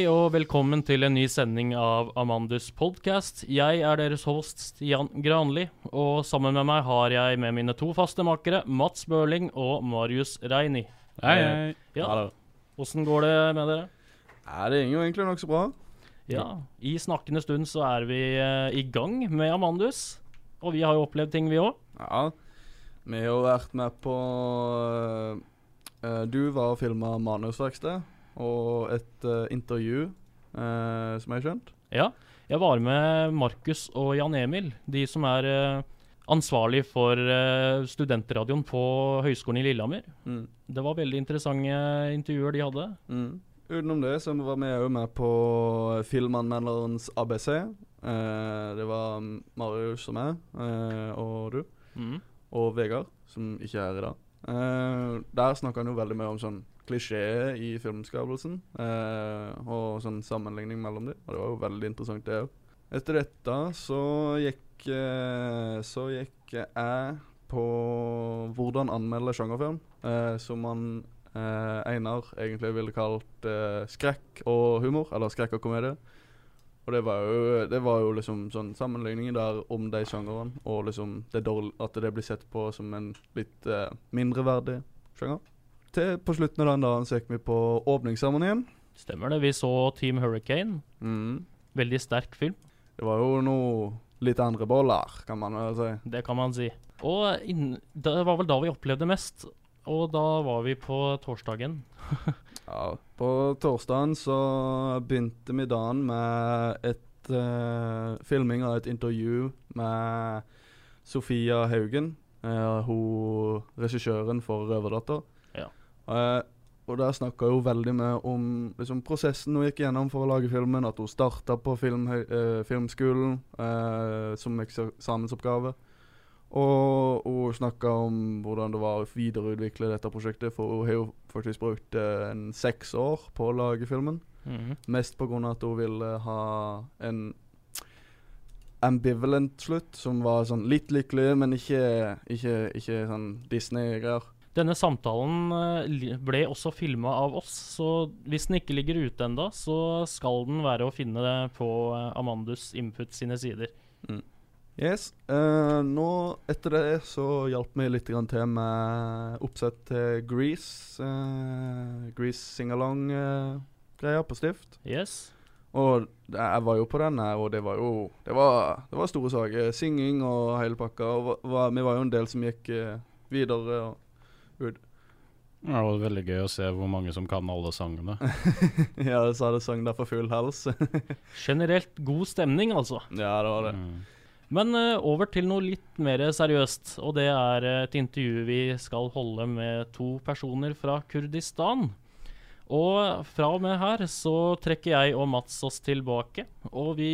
Hei og velkommen til en ny sending av Amandus podcast. Jeg er deres host Stian Granli, og sammen med meg har jeg med mine to faste makere Mats Børling og Marius Reini. Hei, hei. Ja, Åssen går det med dere? Ja, det går jo egentlig nokså bra. Ja, I snakkende stund så er vi eh, i gang med Amandus. Og vi har jo opplevd ting, vi òg. Ja, vi har jo vært med på eh, eh, Du var og filma manusverksted og et uh, intervju, uh, som jeg har skjønt. Ja. Jeg var med Markus og Jan Emil, de som er uh, ansvarlig for studentradioen på Høgskolen i Lillehammer. Mm. Det var veldig interessante intervjuer de hadde. Mm. Utenom det så var vi òg med på Filmanmelderens ABC. Eh, det var Marius meg, eh, og du, Mm. og Vegard, som ikke er her i dag. Eh, der snakker han jo veldig mye om sånn klisjé i filmskapelsen, uh, og sånn sammenligning mellom dem. Og det var jo veldig interessant, det òg. Etter dette så gikk uh, Så gikk jeg på hvordan anmelde sjangerfilm, som han Einar egentlig ville kalt skrekk og humor, eller skrekk og komedie. Og det var jo, det var jo liksom sånn sammenligninger der om de sjangerne, og liksom det dårlig, at det blir sett på som en litt eh, mindreverdig sjanger. Til på slutten av den dagen så gikk vi på åpningsseremonien. Stemmer det. Vi så Team Hurricane. Mm. Veldig sterk film, Det var jo noe litt andre boller, kan man vel si. det kan man si. Og inn, det var vel da vi opplevde mest. Og da var vi på torsdagen. Ja, på torsdagen så begynte vi dagen med et uh, filming av et intervju med Sofia Haugen, Uh, hun regissøren for 'Røverdatter'. Ja. Uh, og der snakka hun veldig mye om liksom, prosessen hun gikk gjennom for å lage filmen. At hun starta på film, filmskolen som eksamensoppgave. Og hun snakka om hvordan det var å videreutvikle dette prosjektet, for hun har jo faktisk brukt eh, en seks år på å lage filmen. Mm. Mest pga. at hun ville ha en ambivalent slutt, som var sånn litt lykkelig, men ikke, ikke, ikke sånn Disney-greier. Denne samtalen eh, ble også filma av oss, så hvis den ikke ligger ute enda, så skal den være å finne det på eh, Amandus Input sine sider. Yes. Uh, nå, etter det, så hjalp vi litt grann til med oppsett til Grease. Uh, Grease singalong-greia på Stift. Yes. Og jeg var jo på den og det var jo Det var, det var store saker. Singing og hele pakka. Og va- va- vi var jo en del som gikk eh, videre. Og Det var veldig gøy å se hvor mange som kan alle sangene. ja, så hadde sang der for full hals. Generelt god stemning, altså. ja, det var det. Mm. Men eh, over til noe litt mer seriøst, og det er eh, et intervju vi skal holde med to personer fra Kurdistan. Og fra og med her så trekker jeg og Mats oss tilbake, og vi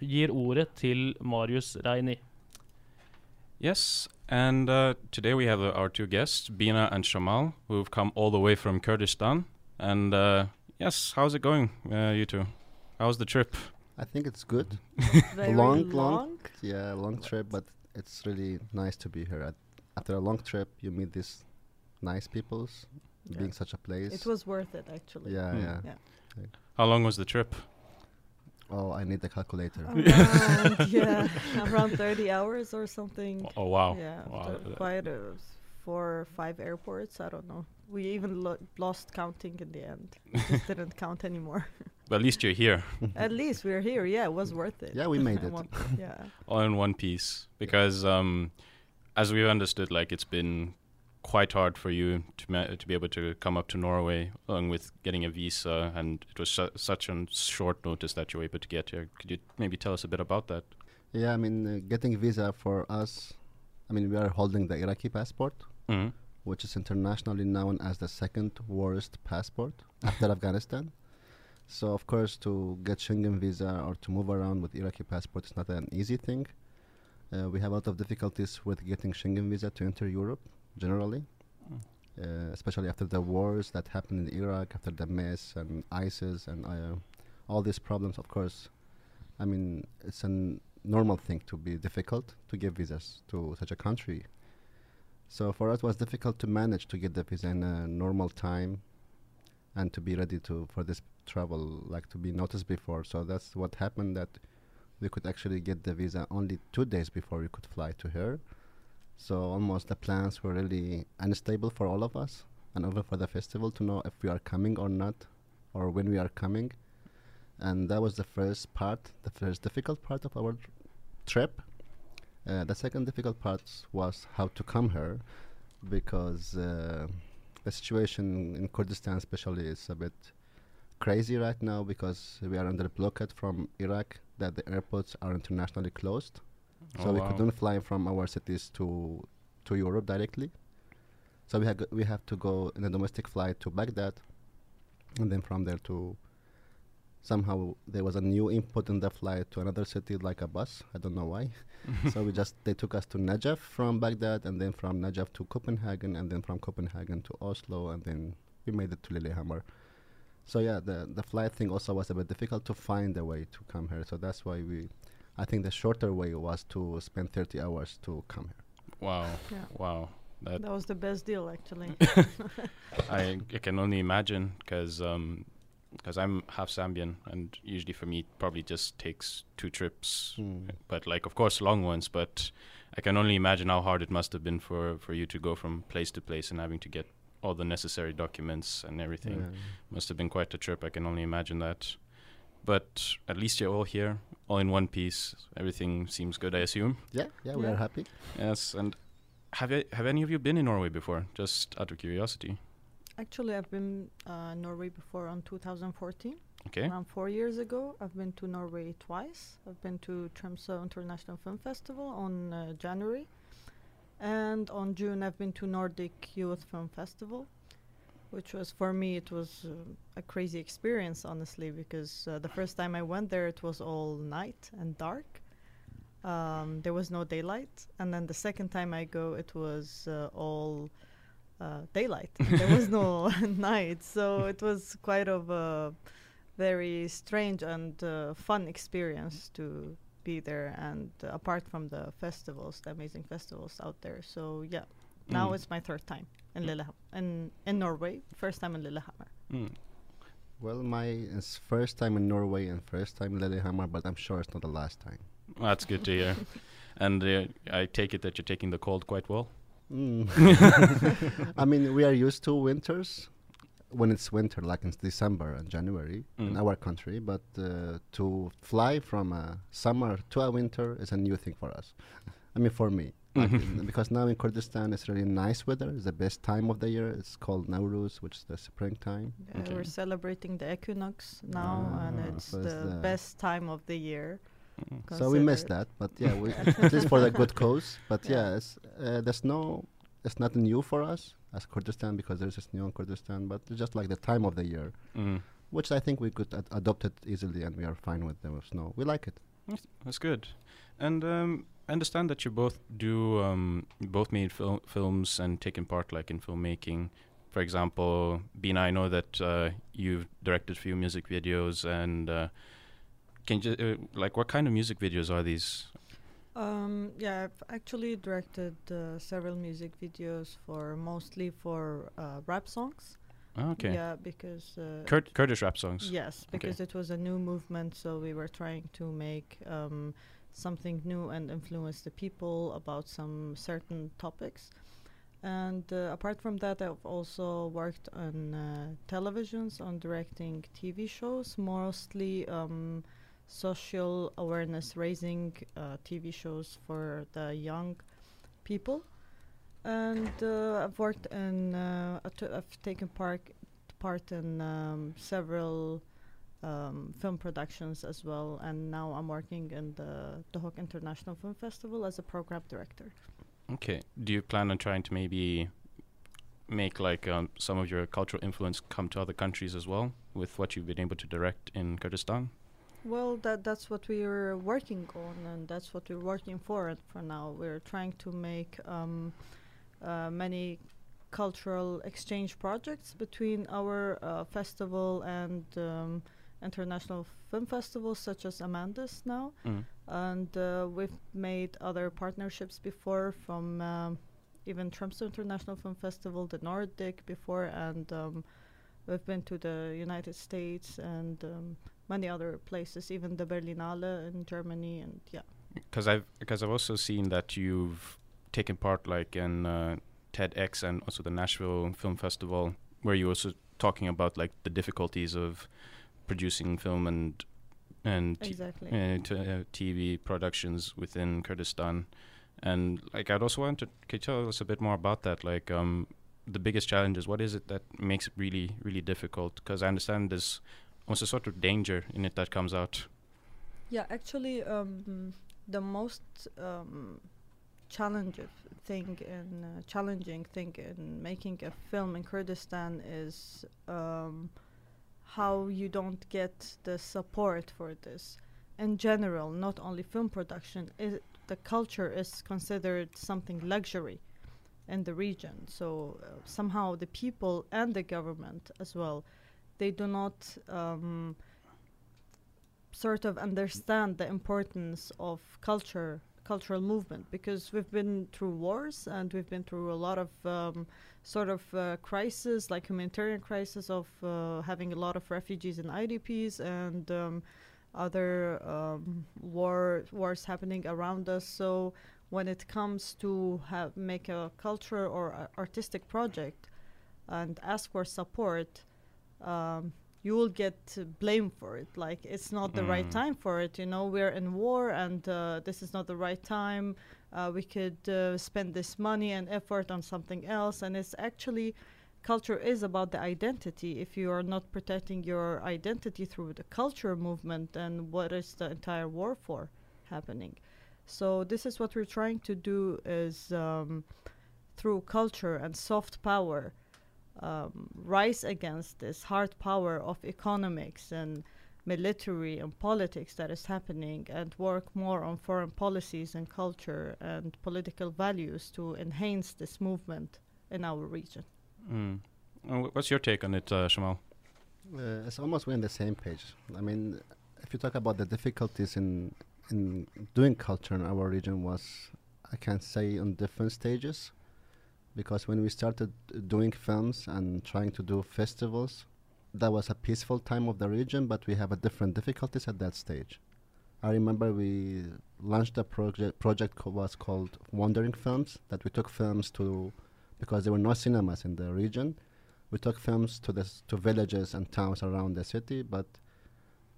gir ordet til Marius Reini. Yes, and uh, today we have uh, our two guests, Bina and Shamal, who've come all the way from Kurdistan. And uh, yes, how's it going, uh, you two? How's the trip? I think it's good. Very long, long. long, yeah, long trip, but it's really nice to be here. At, after a long trip, you meet these nice peoples, Yeah. being such a place. It was worth it, actually. yeah, Hmm. yeah, Yeah. How long was the trip? Oh, I need the calculator. Around, yeah, around 30 hours or something. Oh, wow. Yeah, Wow, the- quite a, s- four or five airports. I don't know. We even lo- lost counting in the end. Just didn't count anymore. But at least you're here, At least we're here. Yeah, it was worth it. Yeah, we made it. want- yeah. all in one piece. Because um, as we've understood, like it's been quite hard for you to ma- to be able to come up to Norway, along with getting a visa, and it was su- such a short notice that you were able to get here. Could you maybe tell us a bit about that? Yeah, I mean, uh, getting visa for us. I mean, we are holding the Iraqi passport, Mm-hmm. which is internationally known as the second worst passport after Afghanistan. So, of course, to get Schengen visa or to move around with Iraqi passport is not an easy thing. Uh, we have a lot of difficulties with getting Schengen visa to enter Europe generally, uh, especially after the wars that happened in Iraq, after the mess and ISIS and uh, all these problems. Of course, I mean it's a normal thing to be difficult to give visas to such a country. So for us, it was difficult to manage to get the visa in a normal time, and to be ready to for this travel, like to be noticed before. So that's what happened. That we could actually get the visa only two days before we could fly to her. So almost the plans were really unstable for all of us, and even for the festival to know if we are coming or not, or when we are coming. And that was the first part, the first difficult part of our trip. Uh, the second difficult part was how to come here, because uh, the situation in Kurdistan, especially, is a bit crazy right now because we are under blockade from Iraq. That the airports are internationally closed, oh, so Oh, we wow. couldn't fly from our cities to to Europe directly. So we had we have to go in a domestic flight to Baghdad, and then from there to. Somehow there was a new input in the flight to another city, like a bus. I don't know why. so we just they took us to Najaf from Baghdad, and then from Najaf to Copenhagen, and then from Copenhagen to Oslo, and then we made it to Lillehammer. So yeah, the the flight thing also was a bit difficult to find a way to come here. So that's why we, I think the shorter way was to spend 30 hours to come here. Wow. Yeah. Wow. That That was the best deal, actually. I, I can only imagine because because I'm half Zambian and usually for me it probably just takes two trips, Hmm. but like of course long ones. But I can only imagine how hard it must have been for for you to go from place to place and having to get all the necessary documents and everything. Yeah. Must have been quite a trip. I can only imagine that. But at least you're all here, all in one piece. Everything seems good, I assume. Yeah, yeah, we Yeah. are happy. Yes. And have you, have any of you been in Norway before? Just out of curiosity. Actually, I've been uh, Norway before on 2014. Okay. Around four years ago, I've been to Norway twice. I've been to Tromsø International Film Festival on uh, January, and on June I've been to Nordic Youth Film Festival, which was for me it was uh, a crazy experience honestly because uh, the first time I went there it was all night and dark. Um, there was no daylight, and then the second time I go it was uh, all uh, daylight. there was no night, so it was quite of a very strange and uh, fun experience to be there and uh, apart from the festivals the amazing festivals out there so yeah now Mm. it's my third time in Lillehammer in, in Norway first time in Lillehammer Mm. Well, my it's first time in Norway and first time in Lillehammer, but I'm sure it's not the last time. Well, That's good to hear. and uh, I take it that you're taking the cold quite well. Mm. I mean, we are used to winters when it's winter, like in December and January in Mm. our country. But uh, to fly from a summer to a winter is a new thing for us. I mean, for me, like, in- because now in Kurdistan it's really nice weather. It's the best time of the year. It's called Nowruz, which is the springtime. Yeah, Okay. we're celebrating the equinox now and Ah, it's so the, the- best time of the year Mm. So we missed that, but yeah, we, at least for the good cause. But Yeah. yeah, it's, uh, there's no, it's not new for us as Kurdistan because there's snow in Kurdistan, but it's just like the time of the year, Mm. which I think we could ad- adopt it easily, and we are fine with the snow. We like it. That's- That's good. And um, I understand that you both do um, both made fil- films and taken part like in filmmaking. For example, Bina, I know that uh, you've directed a few music videos, and uh, can you uh, like what kind of music videos are these? Um, yeah, I've actually directed uh, several music videos for mostly for uh, rap songs. Oh, okay, Yeah, because uh, Kurd- Kurdish rap songs. Yes, because it was a new movement, so we were trying to make um, something new and influence the people about some certain topics. And uh, apart from that, I've also worked on uh, televisions, on directing TV shows, mostly um, social awareness raising uh, TV shows for the young people. And uh, I've worked in, uh, I've taken part part in um, several um, film productions as well, and now I'm working in the Duhok International Film Festival as a program director. Okay. Do you plan on trying to maybe make like um, some of your cultural influence come to other countries as well with what you've been able to direct in Kurdistan? Well, that that's what we're working on, and that's what we're working for for now. We're trying to make um, uh, many cultural exchange projects between our uh, festival and um, international film festivals such as Amandus now. Mm. and uh, we've made other partnerships before from um, even Tromsø International Film Festival, the Nordic before, and um, We've been to the United States and um, many other places, even the Berlinale in Germany, and yeah. Because I've because I've also seen that you've taken part like in uh, TEDx and also the Nashville Film Festival, where you also talking about like the difficulties of producing film and and Exactly. uh, t- uh, TV productions within Kurdistan. And like, I'd also want to could you tell us a bit more about that? Like, um, the biggest challenges. What is it that makes it really, really difficult? Because I understand there's also sort of danger in it that comes out. Yeah, actually, um, the most um, challenging thing in uh, challenging thing in making a film in Kurdistan is um, how you don't get the support for this. In general, not only film production, i the culture is considered something luxury in the region. So uh, somehow the people and the government as well, they do not. Um, sort of understand the importance of culture cultural movement because we've been through wars and we've been through a lot of um, sort of uh, crisis like humanitarian crisis of uh, having a lot of refugees and IDPs and um, other um, war wars happening around us so when it comes to make a culture or a artistic project and ask for support um, you will get blamed for it. Like it's not the right Mm. time for it you know? We're in war and uh, this is not the right time. Uh, we could uh, spend this money and effort on something else. And it's actually culture is about the identity. If you are not protecting your identity through the culture movement then what is the entire war for happening? So this is what we're trying to do is um, through culture and soft power um, rise against this hard power of economics and military and politics that is happening and work more on foreign policies and culture and political values to enhance this movement in our region. Mm. Uh, what's your take on it, uh, Shamal? Uh, it's almost we're on the same page. I mean, if you talk about the difficulties in in doing culture in our region was, I can say, on different stages, because when we started doing films and trying to do festivals, that was a peaceful time of the region, but we have a different difficulties at that stage. I remember we launched a project. Project was called Wandering Films. That we took films to, because there were no cinemas in the region we took films to the to villages and towns around the city but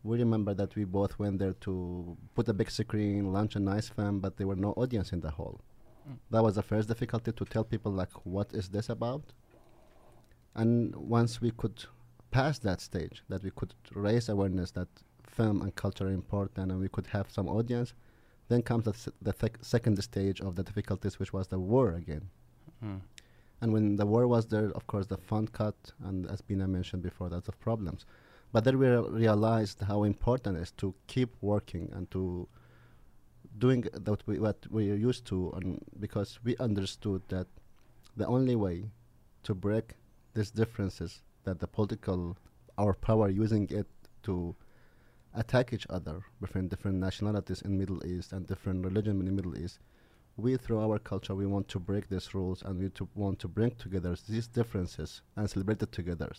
we remember that we both went there to put a big screen launch a nice film but there were no audience in the hall Mm. that was the first difficulty to tell people like what is this about and once we could pass that stage that we could raise awareness that film and culture are important and we could have some audience then comes the, the thec- second stage of the difficulties which was the war again Mm. and when the war was there, of course, the fund cut, and as Bina mentioned before, lots of problems. But then we re- realized how important it is to keep working and to doing that we, what we are used to, and because we understood that the only way to break these differences, that the political, our power using it to attack each other between different nationalities in Middle East and different religion in Middle East, we through our culture we want to break these rules and we to want to bring together these differences and celebrate it together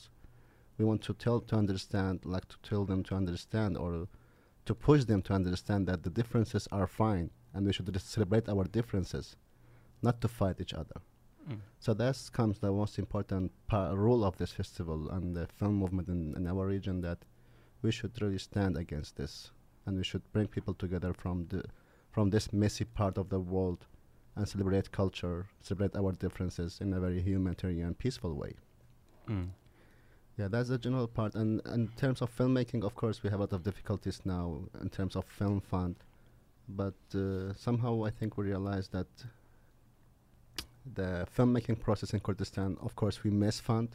we want to tell to understand like to tell them to understand or to push them to understand that the differences are fine and we should celebrate our differences not to fight each other Mm. so that comes the most important role of this festival and the film movement in, in our region that we should really stand against this and we should bring people together from the from this messy part of the world and celebrate culture, celebrate our differences in a very humanitarian, and peaceful way. Mm. Yeah, that's the general part. And in terms of filmmaking, of course, we have a lot of difficulties now in terms of film fund. But uh, somehow I think we realize that the filmmaking process in Kurdistan, of course, we miss fund.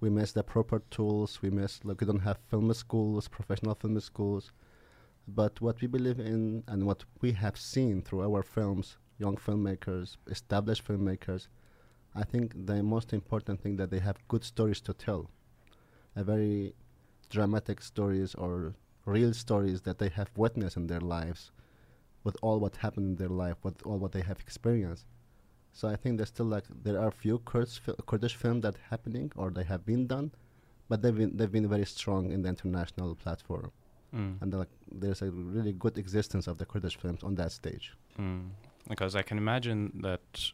We miss the proper tools. We miss, like, we don't have film schools, professional film schools. But what we believe in and what we have seen through our films, young filmmakers, established filmmakers, I think the most important thing that they have good stories to tell, a very dramatic stories or real stories that they have witnessed in their lives, with all what happened in their life, with all what they have experienced. So I think there's still like there are few Kurds fil- Kurdish films that happening or they have been done, but they've been they've been very strong in the international platform, Mm. and like there's a really good existence of the Kurdish films on that stage. Mm. Because I can imagine that,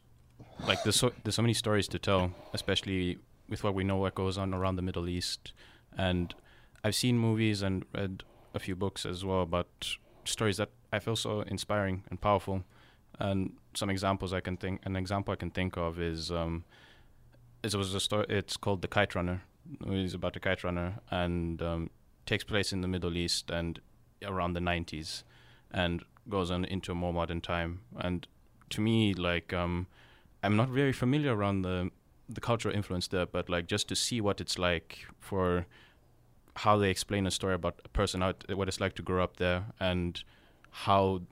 like, there's so there's so many stories to tell, especially with what we know what goes on around the Middle East, and I've seen movies and read a few books as well about stories that I feel so inspiring and powerful. And some examples I can think, an example I can think of is, um, it was a story. It's called The Kite Runner. It's about a kite runner and um, takes place in the Middle East and around the 90s, and goes on into a more modern time. And to me, like, um, I'm not very familiar around the the cultural influence there, but like just to see what it's like for how they explain a story about a person, it, what it's like to grow up there, and how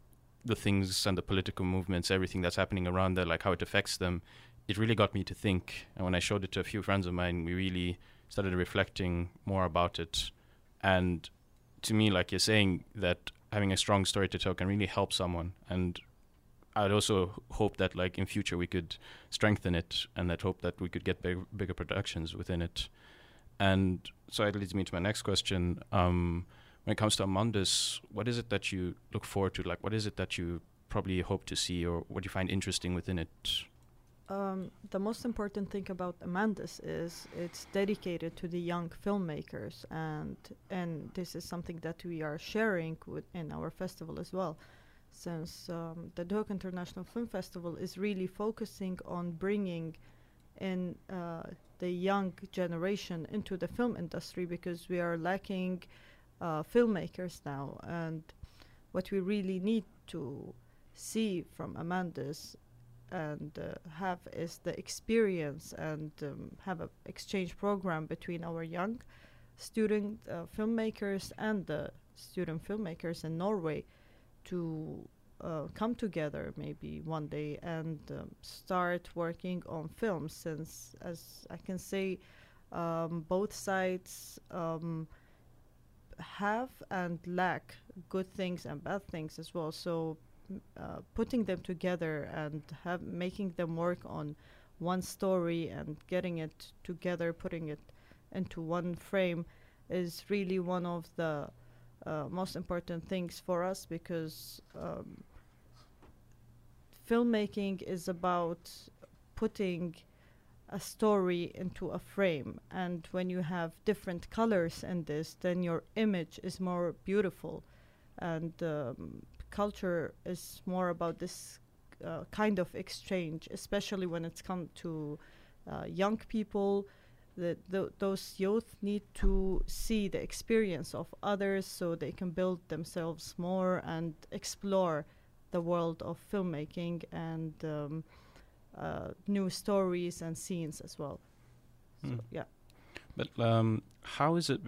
the things and the political movements, everything that's happening around there, like how it affects them. It really got me to think. And when I showed it to a few friends of mine, we really started reflecting more about it. And to me, like you're saying, that having a strong story to tell can really help someone. And I'd also hope that, like in future, we could strengthen it, and that hope that we could get big, bigger productions within it. And so that leads me to my next question. Um, when it comes to Amandus, what is it that you look forward to? Like, what is it that you probably hope to see, or what you find interesting within it? Um, the most important thing about Amandus is it's dedicated to the young filmmakers, and and this is something that we are sharing with in our festival as well, since um, the Duhok International Film Festival is really focusing on bringing in uh, the young generation into the film industry because we are lacking uh, filmmakers now, and what we really need to see from Amandus and uh, have is the experience and um, have an exchange program between our young student uh, filmmakers and the student filmmakers in Norway to uh, come together maybe one day and um, start working on films since as I can say um, both sides um, have and lack good things and bad things as well. So uh, putting them together and have making them work on one story and getting it together, putting it into one frame, is really one of the most important things for us because um, filmmaking is about putting a story into a frame and when you have different colors in this then your image is more beautiful and um, culture is more about this uh, kind of exchange, especially when it's come to uh, young people. That th- those youth need to see the experience of others so they can build themselves more and explore the world of filmmaking and um, uh, new stories and scenes as well. So, Hmm. yeah. But um, how is it?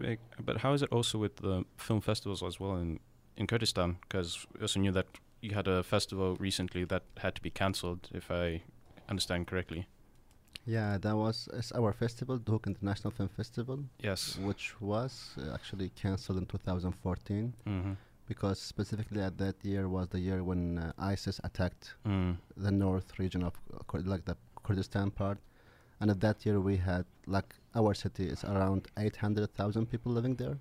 But how is it also with the film festivals as well in in Kurdistan? Because we also knew that you had a festival recently that had to be cancelled, if I understand correctly. Yeah, that was it's our festival, the Duhok International Film Festival, Yes. which was uh, actually cancelled in 2014 Mm-hmm. because specifically at that year was the year when uh, ISIS attacked Mm. the north region of Kur- like the Kurdistan part, and at that year we had like our city is around 800,000 people living there,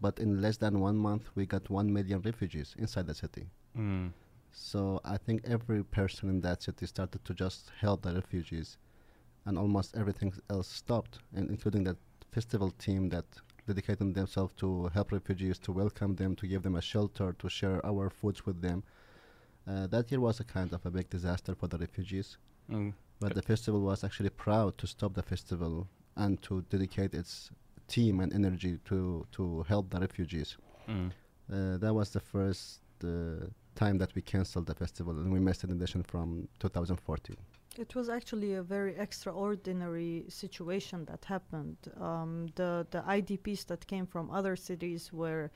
but in less than one month we got one million refugees inside the city. Mm. So I think every person in that city started to just help the refugees, and almost everything else stopped, and including that festival team that dedicated themselves to help refugees, to welcome them, to give them a shelter, to share our foods with them. Uh, that year was a kind of a big disaster for the refugees, Mm. but the festival was actually proud to stop the festival and to dedicate its team and energy to to help the refugees. Mm. Uh, that was the first uh, time that we canceled the festival and we missed an edition from 2014. It was actually a very extraordinary situation that happened. Um, the the IDPs that came from other cities were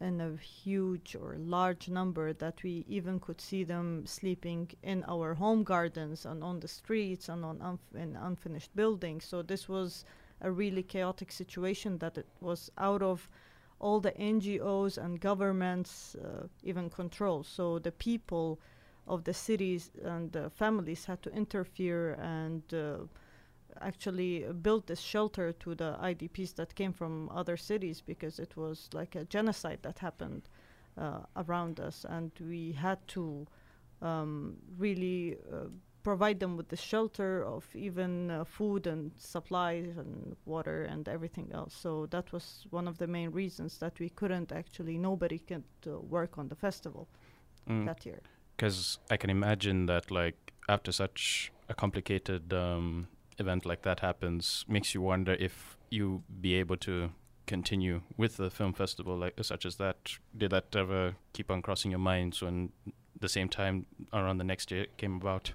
in a huge or large number that we even could see them sleeping in our home gardens and on the streets and on unf- in unfinished buildings. So this was a really chaotic situation that it was out of all the NGOs and governments uh, even control. So the people of the cities and the families had to interfere and uh, actually built this shelter to the IDPs that came from other cities because it was like a genocide that happened uh, around us, and we had to um, really uh, provide them with the shelter of even uh, food and supplies and water and everything else. So that was one of the main reasons that we couldn't actually, nobody could uh, work on the festival Mm. that year. Because I can imagine that like after such a complicated um, event like that happens, makes you wonder if you be able to continue with the film festival like such as that. Did that ever keep on crossing your minds when the same time around the next year came about?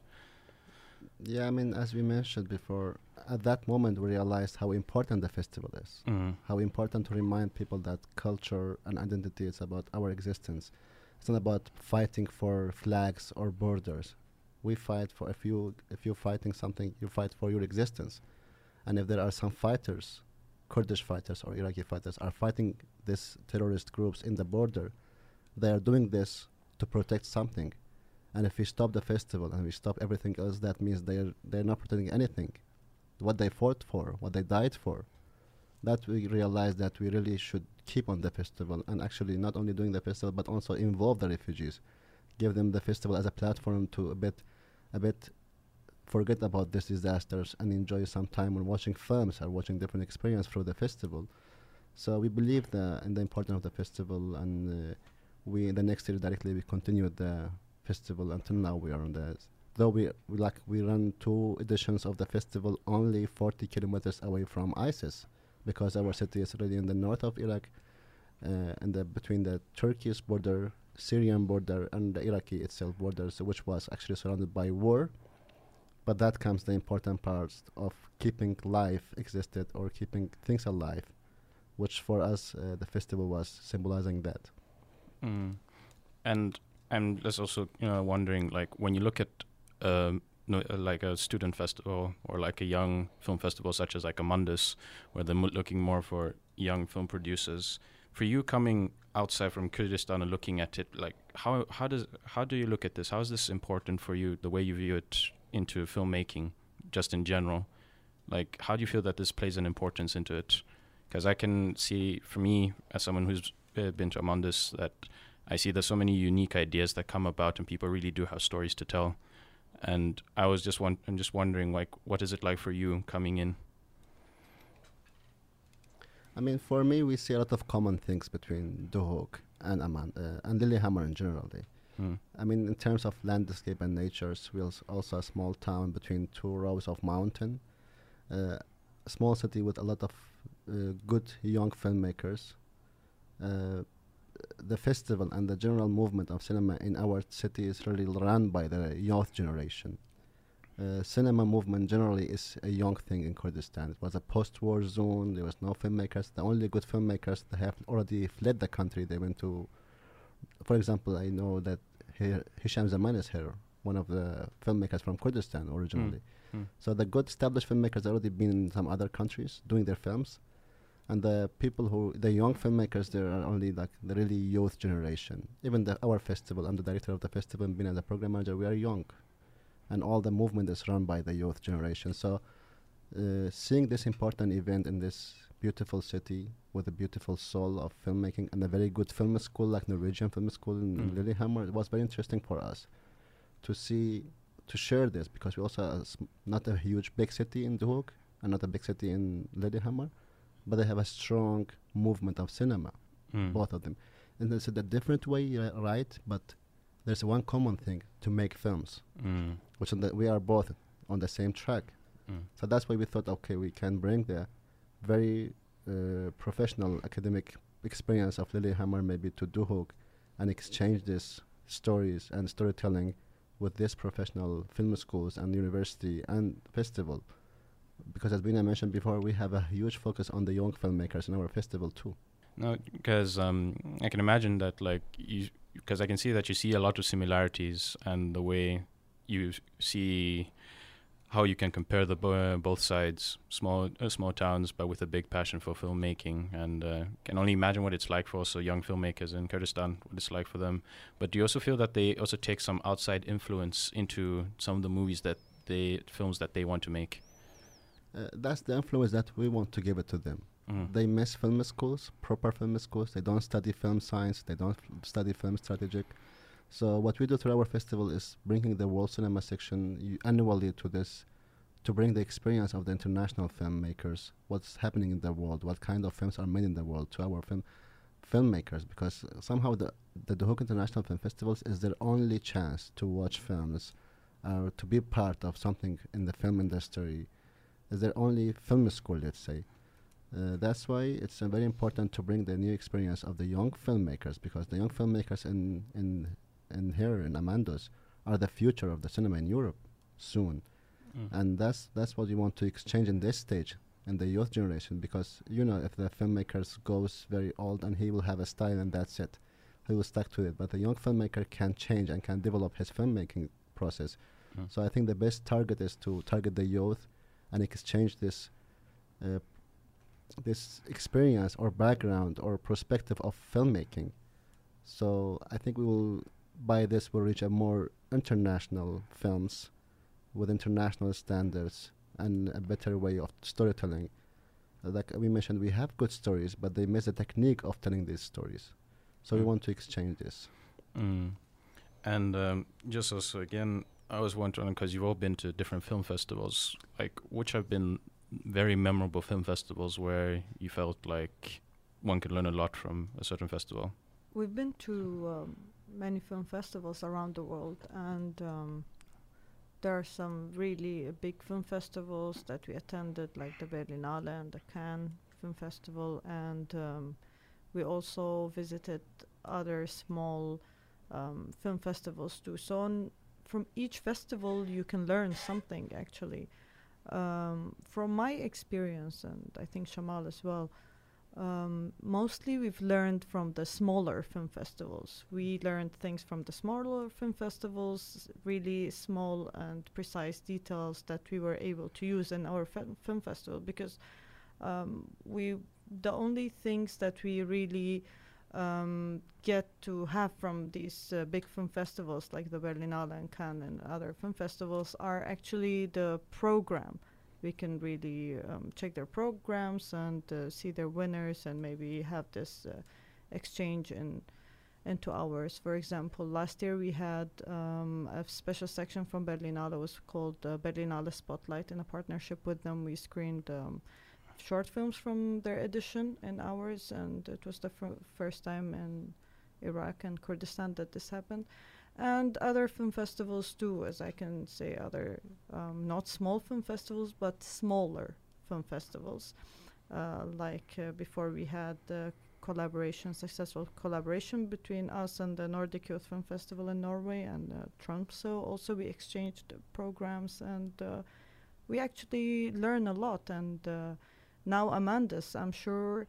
Yeah, I mean, as we mentioned before, at that moment we realized how important the festival is. Mm. How important to remind people that culture and identity is about our existence. It's not about fighting for flags or borders. We fight for if you if you're fighting something, you fight for your existence. And if there are some fighters, Kurdish fighters or Iraqi fighters, are fighting these terrorist groups in the border, they are doing this to protect something. And if we stop the festival and we stop everything else, that means they're they're not protecting anything. What they fought for, what they died for. That we realize that we really should keep on the festival and actually not only doing the festival but also involve the refugees, give them the festival as a platform to a bit, a bit forget about these disasters and enjoy some time on watching films or watching different experience through the festival. So we believe the in the importance of the festival and uh, we the next year directly we continued the festival until now we are on the though we, we like we run two editions of the festival only 40 kilometers away from ISIS because our city is already in the north of Iraq uh, and the between the Turkish border Syrian border and the Iraqi itself border so which was actually surrounded by war but that comes the important parts of keeping life existed or keeping things alive which for us uh, the festival was symbolizing that Mm. And I'm just also you know wondering like when you look at um, no, uh, like a student festival or like a young film festival such as like Amandus, where they're looking more for young film producers. For you coming outside from Kurdistan and looking at it, like how how does how do you look at this? How is this important for you? The way you view it into filmmaking, just in general. Like how do you feel that this plays an importance into it? Because I can see, for me, as someone who's uh, been to Amandus, that I see there's so many unique ideas that come about, and people really do have stories to tell. And I was just one, I'm just wondering, like, what is it like for you coming in? I mean, for me, we see a lot of common things between Duhok and Aman uh, and Lillehammer in general. Hmm. I mean, in terms of landscape and nature, we als- also a small town between two rows of mountain, uh, a small city with a lot of uh, good young filmmakers. The festival and the general movement of cinema in our city is really run by the youth generation. Uh, cinema movement generally is a young thing in Kurdistan. It was a post-war zone. There was no filmmakers. The only good filmmakers that have already fled the country. They went to, for example, I know that here Hisham Zaman is here, one of the filmmakers from Kurdistan originally. Mm. So the good established filmmakers already been in some other countries doing their films, and the people who the young filmmakers there are only like the really youth generation. Even the our festival, I'm the director of the festival, and being as a program manager, we are young, and all the movement is run by the youth generation. So uh, seeing this important event in this beautiful city with a beautiful soul of filmmaking and a very good film school like Norwegian Film School in Mm. Lillehammer, it was very interesting for us to see to share this because we also are not a huge big city in Duhok and not a big city in Lillehammer, but they have a strong movement of cinema, Mm. both of them. And it's in a different way, ri- right? But there's one common thing to make films, Mm. which we are both on the same track. Mm. So that's why we thought, okay, we can bring the very uh, professional academic experience of Lillehammer maybe to Duhok and exchange these stories and storytelling with these professional film schools and university and festival. Because as Bina mentioned before, we have a huge focus on the young filmmakers in our festival too. No, because um, I can imagine that, like, because I can see that you see a lot of similarities and the way you see how you can compare the bo- both sides, small uh, small towns, but with a big passion for filmmaking, and uh, can only imagine what it's like for also young filmmakers in Kurdistan, what it's like for them. But do you also feel that they also take some outside influence into some of the movies that they films that they want to make? Uh, that's the influence that we want to give it to them. Mm. They miss film schools, proper film schools. They don't study film science. They don't f- study film strategic. So what we do through our festival is bringing the world cinema section annually to this, to bring the experience of the international filmmakers, what's happening in the world, what kind of films are made in the world to our film filmmakers, because uh, somehow the the Duhok International Film Festivals is their only chance to watch films, or to be part of something in the film industry. Is their only film school, let's say. Uh, that's why it's uh, very important to bring the new experience of the young filmmakers because the young filmmakers in in in here in Amandus are the future of the cinema in Europe soon, Mm. and that's that's what we want to exchange in this stage in the youth generation because you know if the filmmakers goes very old and he will have a style and that's it, he will stuck to it. But the young filmmaker can change and can develop his filmmaking process. Mm. So I think the best target is to target the youth and exchange this uh, this experience or background or perspective of filmmaking. So I think we will by this will reach a more international films with international standards and a better way of storytelling. Uh, like we mentioned, we have good stories, but they miss the technique of telling these stories. So we Mm. want to exchange this. Mm. And um, just also again, I was wondering because you've all been to different film festivals, like which have been very memorable film festivals where you felt like one could learn a lot from a certain festival. We've been to um, many film festivals around the world, and um, there are some really uh, big film festivals that we attended, like the Berlinale and the Cannes Film Festival, and um, we also visited other small um, film festivals too. So, on, from each festival, you can learn something actually. Um, from my experience, and I think Shamal as well, um, mostly we've learned from the smaller film festivals. We learned things from the smaller film festivals, really small and precise details that we were able to use in our fil- film festival because um, we the only things that we really um, get to have from these uh, big film festivals like the Berlinale and Cannes and other film festivals are actually the program we can really um, check their programs and uh, see their winners and maybe have this uh, exchange in into ours. For example, last year we had um, a special section from Berlinale. It was called uh, Berlinale Spotlight. In a partnership with them, we screened um, short films from their edition and ours, and it was the fir- first time in Iraq and Kurdistan that this happened and other film festivals too, as I can say, other um, not small film festivals, but smaller film festivals. Uh, like uh, before, we had the collaboration, successful collaboration between us and the Nordic Youth Film Festival in Norway and uh, Tromsø. Also, we exchanged programs and uh, we actually learn a lot. And uh, now, Amandus, I'm sure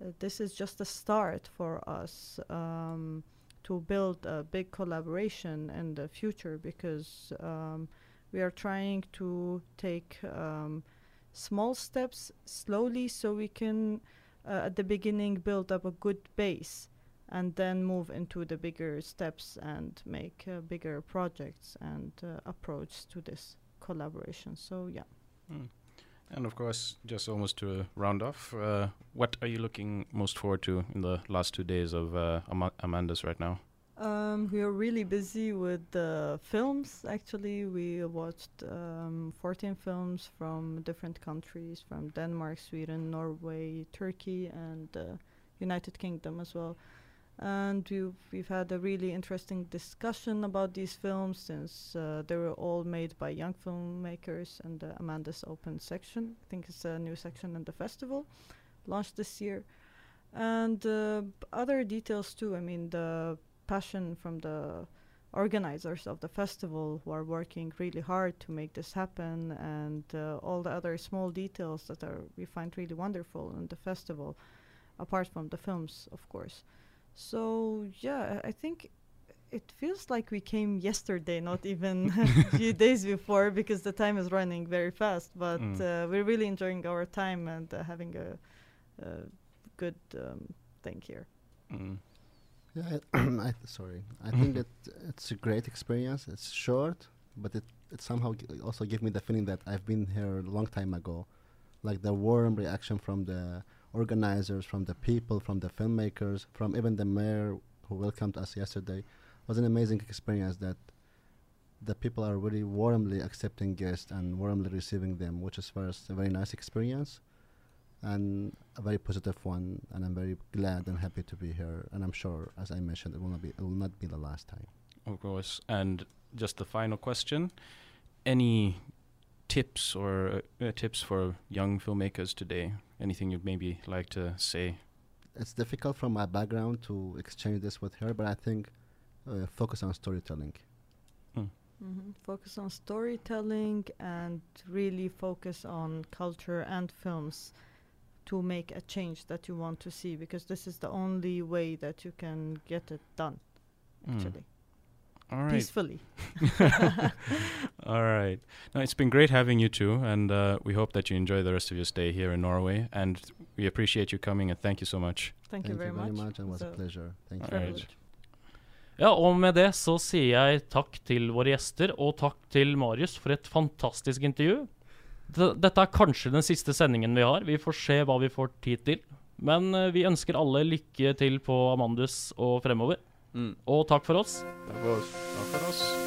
uh, this is just a start for us. Um, to build a big collaboration in the future because um, we are trying to take um, small steps slowly so we can uh, at the beginning build up a good base and then move into the bigger steps and make uh, bigger projects and uh, approach to this collaboration so yeah Mm. And of course, just almost to round off, uh, what are you looking most forward to in the last two days of uh, Ama- Amandus right now? Um, we are really busy with the films. Actually, we watched um, 14 films from different countries, from Denmark, Sweden, Norway, Turkey, and uh, United Kingdom as well. And we've, we've had a really interesting discussion about these films since uh, they were all made by young filmmakers and the Amandus Open section. I think it's a new section in the festival, launched this year. And uh, other details too. I mean, the passion from the organizers of the festival who are working really hard to make this happen and uh, all the other small details that are we find really wonderful in the festival apart from the films of course so yeah i I think it feels like we came yesterday not even a few days before because the time is running very fast but Mm. uh, we're really enjoying our time and uh, having a, a good um, thing here Mm. Yeah, I, I th- sorry. I think that it's a great experience. It's short, but it it somehow g- also gave me the feeling that I've been here a long time ago, like the warm reaction from the organizers, from the people, from the filmmakers, from even the mayor who welcomed us yesterday, It was an amazing experience. That the people are really warmly accepting guests and warmly receiving them, which is first a very nice experience and a very positive one. And I'm very glad and happy to be here. And I'm sure, as I mentioned, it will not be it will not be the last time. Of course. And just the final question: Any tips or uh, tips for young filmmakers today? Anything you'd maybe like to say? It's difficult from my background to exchange this with her, but I think uh, focus on storytelling. hmm Focus on storytelling and really focus on culture and films to make a change that you want to see because this is the only way that you can get it done Mm. actually All right. peacefully. All right. Now, it's been great having you too, and uh, we hope that you enjoy the rest of your stay here in Norway. And we appreciate you coming, and thank you so much. Thank, you very much. much. it was a pleasure. Thank you. very right. Privilege. Ja, og med det så sier jeg takk til våre gjester, og takk til Marius for et fantastisk intervju. D dette er kanskje den siste sendingen vi har. Vi får se hva vi får tid til. Men eh, vi ønsker alle lykke til på Amandus og fremover. Mm. Og takk for oss. Takk for oss. Takk for oss.